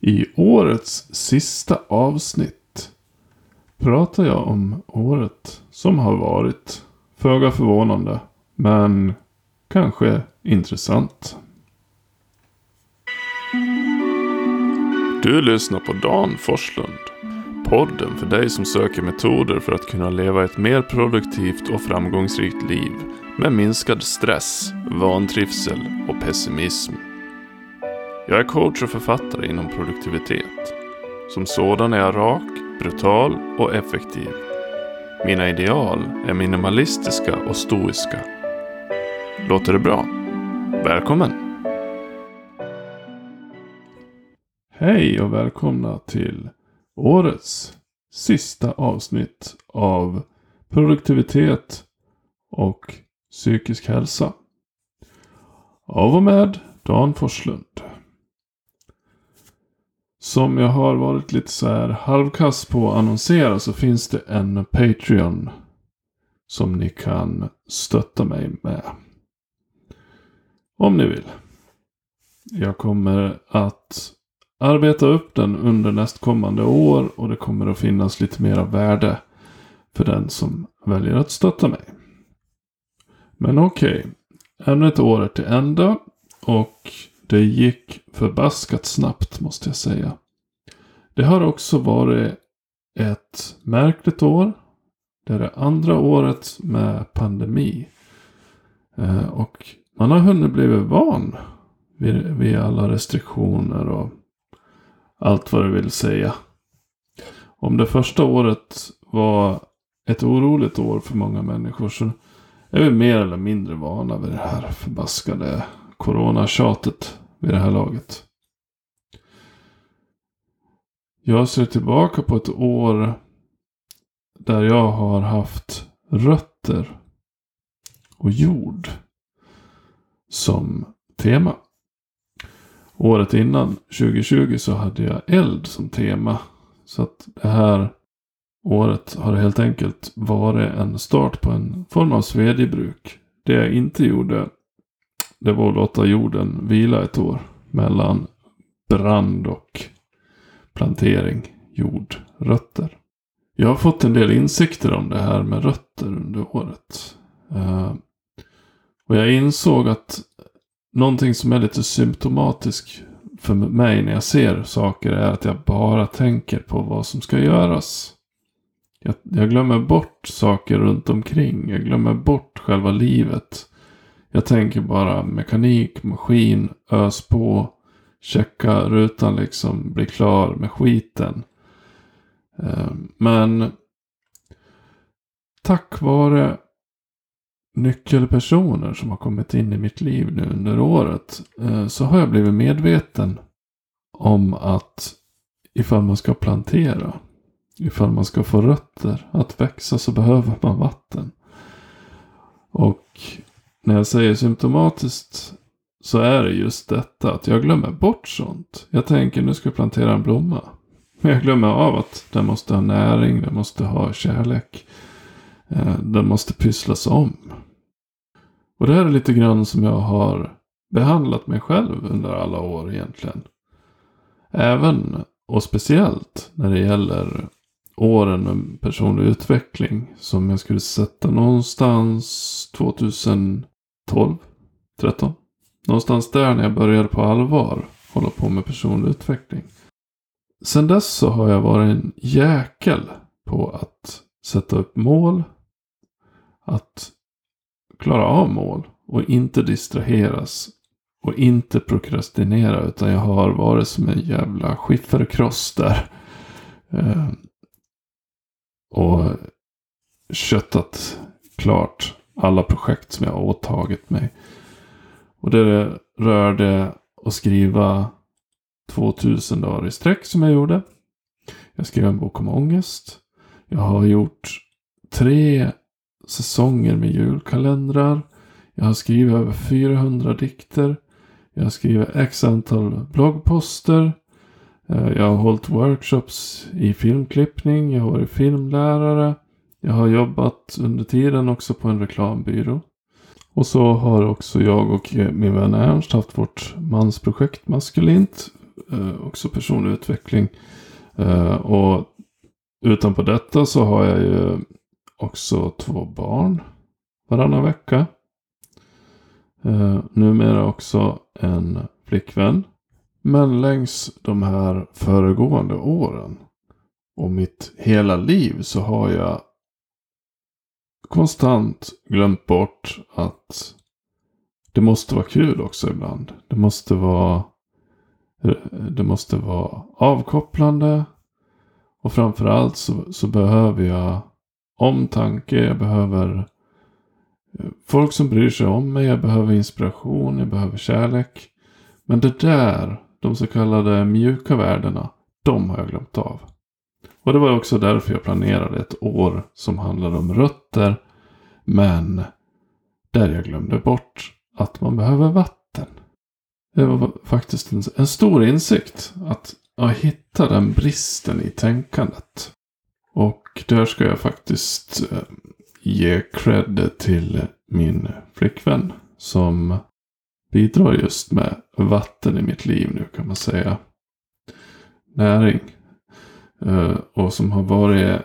I årets sista avsnitt pratar jag om året som har varit. Föga förvånande, men kanske intressant. Du lyssnar på Dan Forslund. Podden för dig som söker metoder för att kunna leva ett mer produktivt och framgångsrikt liv med minskad stress, vantrivsel och pessimism. Jag är coach och författare inom produktivitet. Som sådan är jag rak, brutal och effektiv. Mina ideal är minimalistiska och stoiska. Låter det bra? Välkommen! Hej och välkomna till årets sista avsnitt av produktivitet och psykisk hälsa. Av och med Dan Forslund. Som jag har varit lite så här halvkass på att annonsera så finns det en Patreon. Som ni kan stötta mig med. Om ni vill. Jag kommer att arbeta upp den under nästkommande år och det kommer att finnas lite mera värde för den som väljer att stötta mig. Men okej, okay. ännu ett år är till ända och det gick förbaskat snabbt måste jag säga. Det har också varit ett märkligt år. Det är det andra året med pandemi. Eh, och man har hunnit bli van vid, vid alla restriktioner och allt vad det vill säga. Om det första året var ett oroligt år för många människor så är vi mer eller mindre vana vid det här förbaskade coronatjatet vid det här laget. Jag ser tillbaka på ett år där jag har haft rötter och jord som tema. Året innan, 2020, så hade jag eld som tema. Så att det här året har helt enkelt varit en start på en form av svedjebruk. Det jag inte gjorde, det var att låta jorden vila ett år mellan brand och plantering, jord, rötter. Jag har fått en del insikter om det här med rötter under året. Eh, och jag insåg att någonting som är lite symptomatiskt för mig när jag ser saker är att jag bara tänker på vad som ska göras. Jag, jag, glömmer bort saker runt omkring. Jag glömmer bort själva livet. Jag tänker bara mekanik, maskin, ös på, checka rutan liksom, bli klar med skiten. Eh, men tack vare nyckelpersoner som har kommit in i mitt liv nu under året eh, så har jag blivit medveten om att ifall man ska plantera, ifall man ska få rötter att växa så behöver man vatten. Och när jag säger symptomatiskt så är det just detta att jag glömmer bort sånt. Jag tänker nu ska jag plantera en blomma. Men jag glömmer av att den måste ha näring, den måste ha kärlek. Eh, den måste pysslas om. Och det här är lite grann som jag har behandlat mig själv under alla år egentligen. Även och speciellt när det gäller åren med personlig utveckling. Som jag skulle sätta någonstans 2000. 12, 13. Någonstans där när jag började på allvar hålla på med personlig utveckling. Sen dess så har jag varit en jäkel på att sätta upp mål. Att klara av mål och inte distraheras. Och inte prokrastinera utan jag har varit som en jävla skifferkross där. Eh, och köttat klart alla projekt som jag har åtagit mig. Och det rörde att skriva 2000 dagar i sträck som jag gjorde. Jag skrev en bok om ångest. Jag har gjort tre säsonger med julkalendrar. Jag har skrivit över 400 dikter. Jag har skrivit x antal bloggposter. Eh, jag har hållit workshops i filmklippning. Jag har varit filmlärare. Jag har jobbat under tiden också på en reklambyrå. Och så har också jag och min vän Ernst haft vårt mansprojekt Maskulint eh, också personlig utveckling. Eh, och utanpå detta så har jag ju också två barn varannan vecka. Eh, numera också en flickvän. Men längs de här föregående åren och mitt hela liv så har jag konstant glömt bort att det måste vara kul också ibland. Det måste vara det måste vara avkopplande. Och framförallt så, så behöver jag omtanke. Jag behöver eh, folk som bryr sig om mig. Jag behöver inspiration. Jag behöver kärlek. Men det där, de så kallade mjuka värdena, de har jag glömt av. Och det var också därför jag planerade ett år som handlade om rötter. Men där jag glömde bort att man behöver vatten. Det var faktiskt en, en stor insikt att jag hitta den bristen i tänkandet. Och där ska jag faktiskt eh, ge cred till min flickvän. Som bidrar just med vatten i mitt liv nu kan man säga. Näring. Eh, och som har varit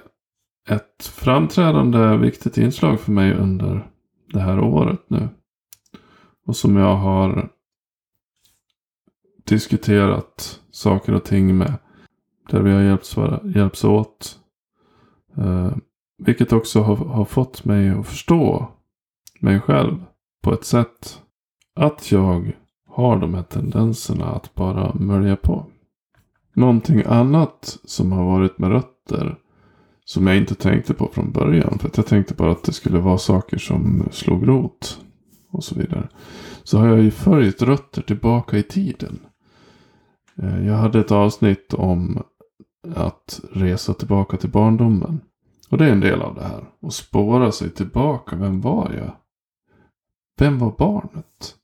ett framträdande viktigt inslag för mig under det här året nu. Och som jag har diskuterat saker och ting med. Där vi har hjälpts, hjälpts åt. Eh, vilket också har, har fått mig att förstå mig själv på ett sätt. Att jag har de här tendenserna att bara mölja på. Någonting annat som har varit med rötter. Som jag inte tänkte på från början. För att jag tänkte bara att det skulle vara saker som slog rot. Och så vidare. Så har jag ju följt rötter tillbaka i tiden. Eh, jag hade ett avsnitt om att resa tillbaka till barndomen. Och det är en del av det här. Att spåra sig tillbaka. Vem var jag? Vem var barnet?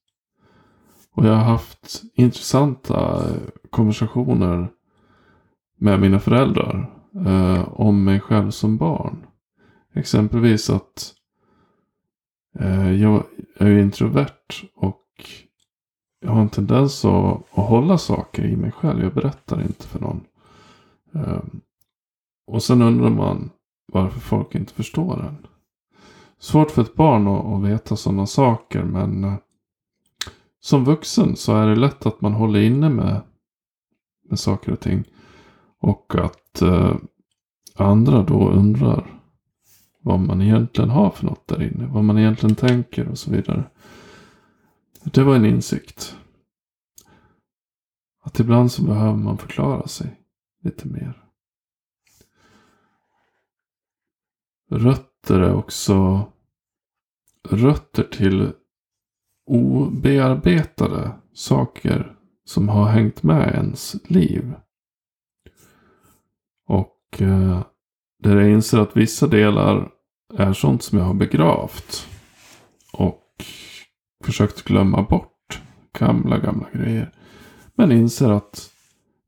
Och jag har haft intressanta konversationer med mina föräldrar. Eh, om mig själv som barn. Exempelvis att eh, jag är introvert och jag har en tendens att, att hålla saker i mig själv. Jag berättar inte för någon. Eh, och sen undrar man varför folk inte förstår en. Svårt för ett barn att, att veta sådana saker men eh, som vuxen så är det lätt att man håller inne med, med saker och ting. Och att eh, andra då undrar vad man egentligen har för något där inne. Vad man egentligen tänker och så vidare. Det var en insikt. Att ibland så behöver man förklara sig lite mer. Rötter är också rötter till obearbetade saker som har hängt med ens liv. Och eh, där jag inser att vissa delar är sånt som jag har begravt. Och försökt glömma bort gamla, gamla grejer. Men inser att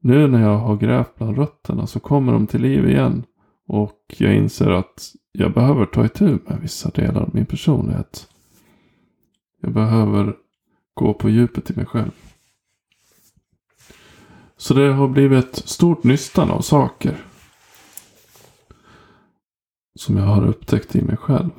nu när jag har grävt bland rötterna så kommer de till liv igen. Och jag inser att jag behöver ta itu med vissa delar av min personlighet. Jag behöver gå på djupet i mig själv. Så det har blivit ett stort nystan av saker. Som jag har upptäckt i mig själv.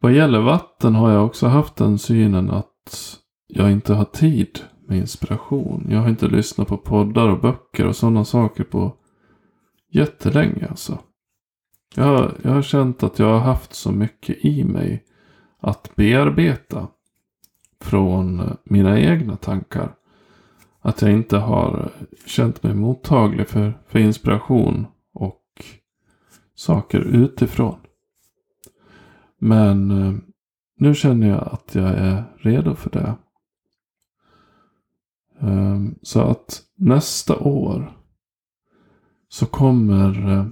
Vad gäller vatten har jag också haft den synen att jag inte har tid med inspiration. Jag har inte lyssnat på poddar och böcker och sådana saker på jättelänge alltså. Jag har, jag har känt att jag har haft så mycket i mig att bearbeta från mina egna tankar. Att jag inte har känt mig mottaglig för, för inspiration saker utifrån. Men eh, nu känner jag att jag är redo för det. Ehm, så att nästa år så kommer eh,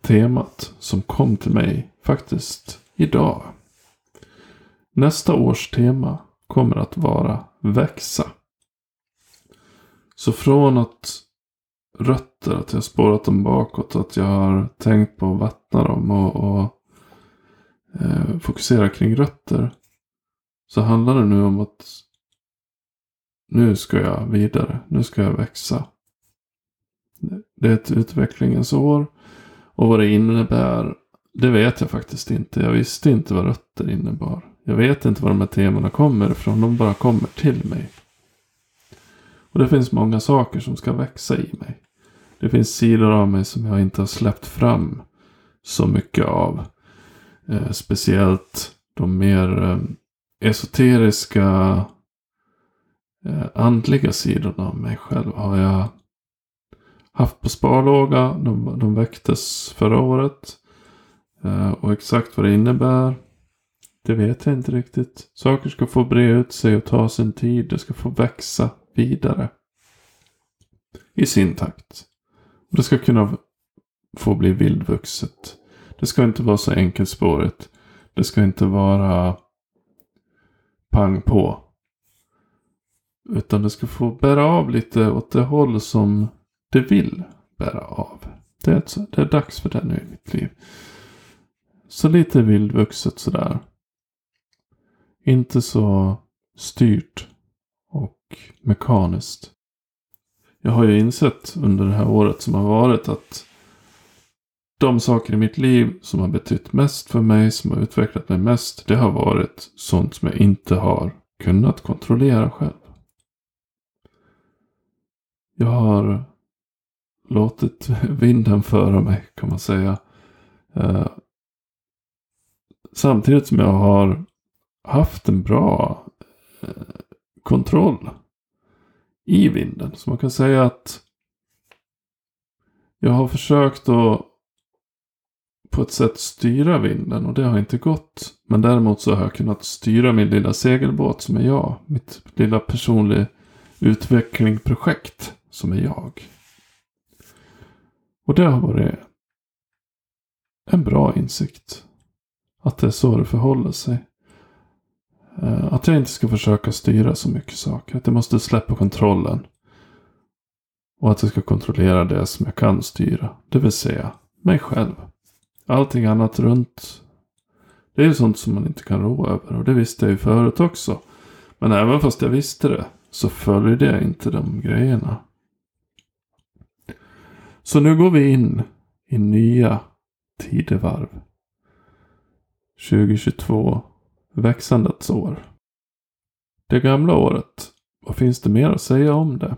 temat som kom till mig faktiskt idag. Nästa års tema kommer att vara växa. Så från att rötter, att jag har spårat dem bakåt, att jag har tänkt på att vattna dem och, och eh, fokusera kring rötter. Så handlar det nu om att nu ska jag vidare. Nu ska jag växa. Det är ett utvecklingens år. Och vad det innebär, det vet jag faktiskt inte. Jag visste inte vad rötter innebar. Jag vet inte var de här temana kommer ifrån. De bara kommer till mig. Och det finns många saker som ska växa i mig. Det finns sidor av mig som jag inte har släppt fram så mycket av. Eh, speciellt de mer eh, esoteriska eh, andliga sidorna av mig själv har jag haft på sparlåga. De, de väcktes förra året. Eh, och exakt vad det innebär. Det vet jag inte riktigt. Saker ska få bre ut sig och ta sin tid. Det ska få växa vidare. I sin takt. Det ska kunna få bli vildvuxet. Det ska inte vara så enkelspårigt. Det ska inte vara pang på. Utan det ska få bära av lite åt det håll som det vill bära av. Det är, det är dags för det nu i mitt liv. Så lite vildvuxet sådär. Inte så styrt och mekaniskt. Jag har ju insett under det här året som har varit att de saker i mitt liv som har betytt mest för mig, som har utvecklat mig mest, det har varit sånt som jag inte har kunnat kontrollera själv. Jag har låtit vinden föra mig kan man säga. Eh, samtidigt som jag har haft en bra eh, kontroll i vinden. Så man kan säga att jag har försökt att på ett sätt styra vinden och det har inte gått. Men däremot så har jag kunnat styra min lilla segelbåt som är jag. Mitt lilla personliga utvecklingsprojekt som är jag. Och det har varit en bra insikt. Att det är så det förhåller sig. Eh, att jag inte ska försöka styra så mycket saker. Att jag måste släppa kontrollen. Och att jag ska kontrollera det som jag kan styra. Det vill säga mig själv. Allting annat runt. Det är ju sånt som man inte kan rå över. Och det visste jag ju förut också. Men även fast jag visste det. Så följde jag inte de grejerna. Så nu går vi in i nya tidevarv. 2022 växandets år. Det gamla året, vad finns det mer att säga om det?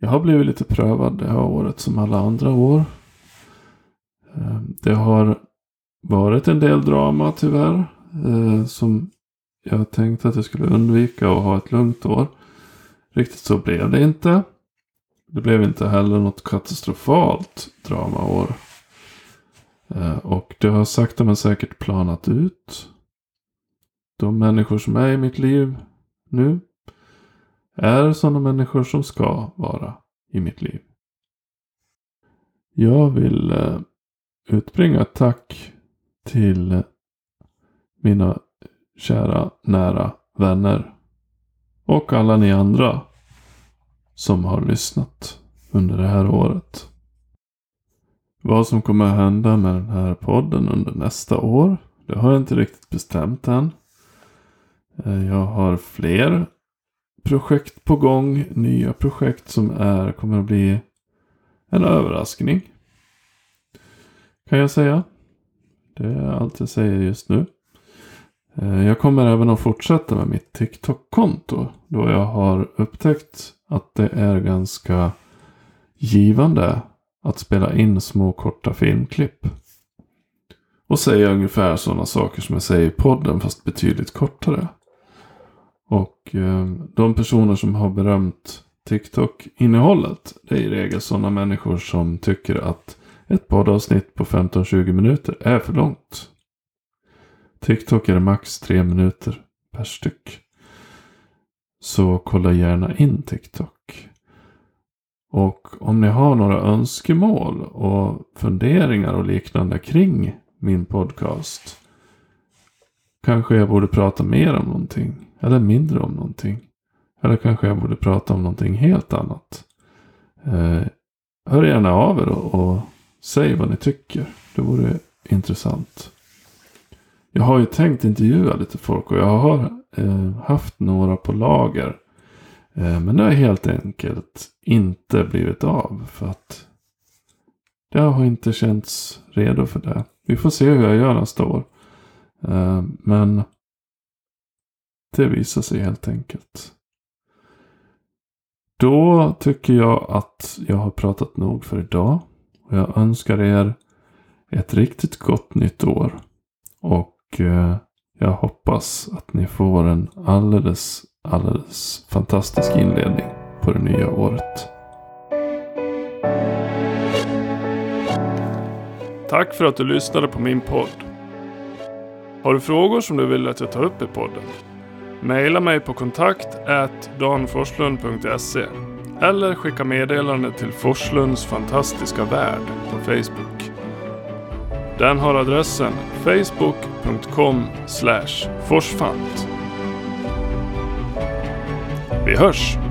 Jag har blivit lite prövad det här året som alla andra år. Eh, det har varit en del drama tyvärr. Eh, som jag tänkte att jag skulle undvika och ha ett lugnt år. Riktigt så blev det inte. Det blev inte heller något katastrofalt dramaår. Eh, och det har sakta men säkert planat ut de människor som är i mitt liv nu är sådana människor som ska vara i mitt liv. Jag vill eh, utbringa ett tack till mina kära nära vänner och alla ni andra som har lyssnat under det här året. Vad som kommer att hända med den här podden under nästa år, det har jag inte riktigt bestämt än. Eh, jag har fler projekt på gång. Nya projekt som är, kommer att bli en överraskning. Kan jag säga. Det är allt jag säger just nu. Eh, jag kommer även att fortsätta med mitt TikTok-konto. Då jag har upptäckt att det är ganska givande att spela in små korta filmklipp. Och säga ungefär sådana saker som jag säger i podden fast betydligt kortare. Och eh, de personer som har berömt TikTok-innehållet. Det är i regel sådana människor som tycker att ett poddavsnitt på 15-20 minuter är för långt. TikTok är max 3 minuter per styck. Så kolla gärna in TikTok. Och om ni har några önskemål och funderingar och liknande kring min podcast. Kanske jag borde prata mer om någonting. Eller mindre om någonting. Eller kanske jag borde prata om någonting helt annat. Eh, hör gärna av er och, och säg vad ni tycker. Det vore intressant. Jag har ju tänkt intervjua lite folk och jag har eh, haft några på lager Eh, men det har helt enkelt inte blivit av. För att jag har inte känts redo för det. Vi får se hur jag gör nästa år. Eh, men det visar sig helt enkelt. Då tycker jag att jag har pratat nog för idag. Och jag önskar er ett riktigt gott nytt år. Och eh, jag hoppas att ni får en alldeles, alldeles fantastisk inledning på det nya året. Tack för att du lyssnade på min podd. Har du frågor som du vill att jag tar upp i podden? Maila mig på kontakt danforslund.se eller skicka meddelande till Forslunds fantastiska värld på Facebook. Den har adressen facebook.com forsfant. Vi hörs!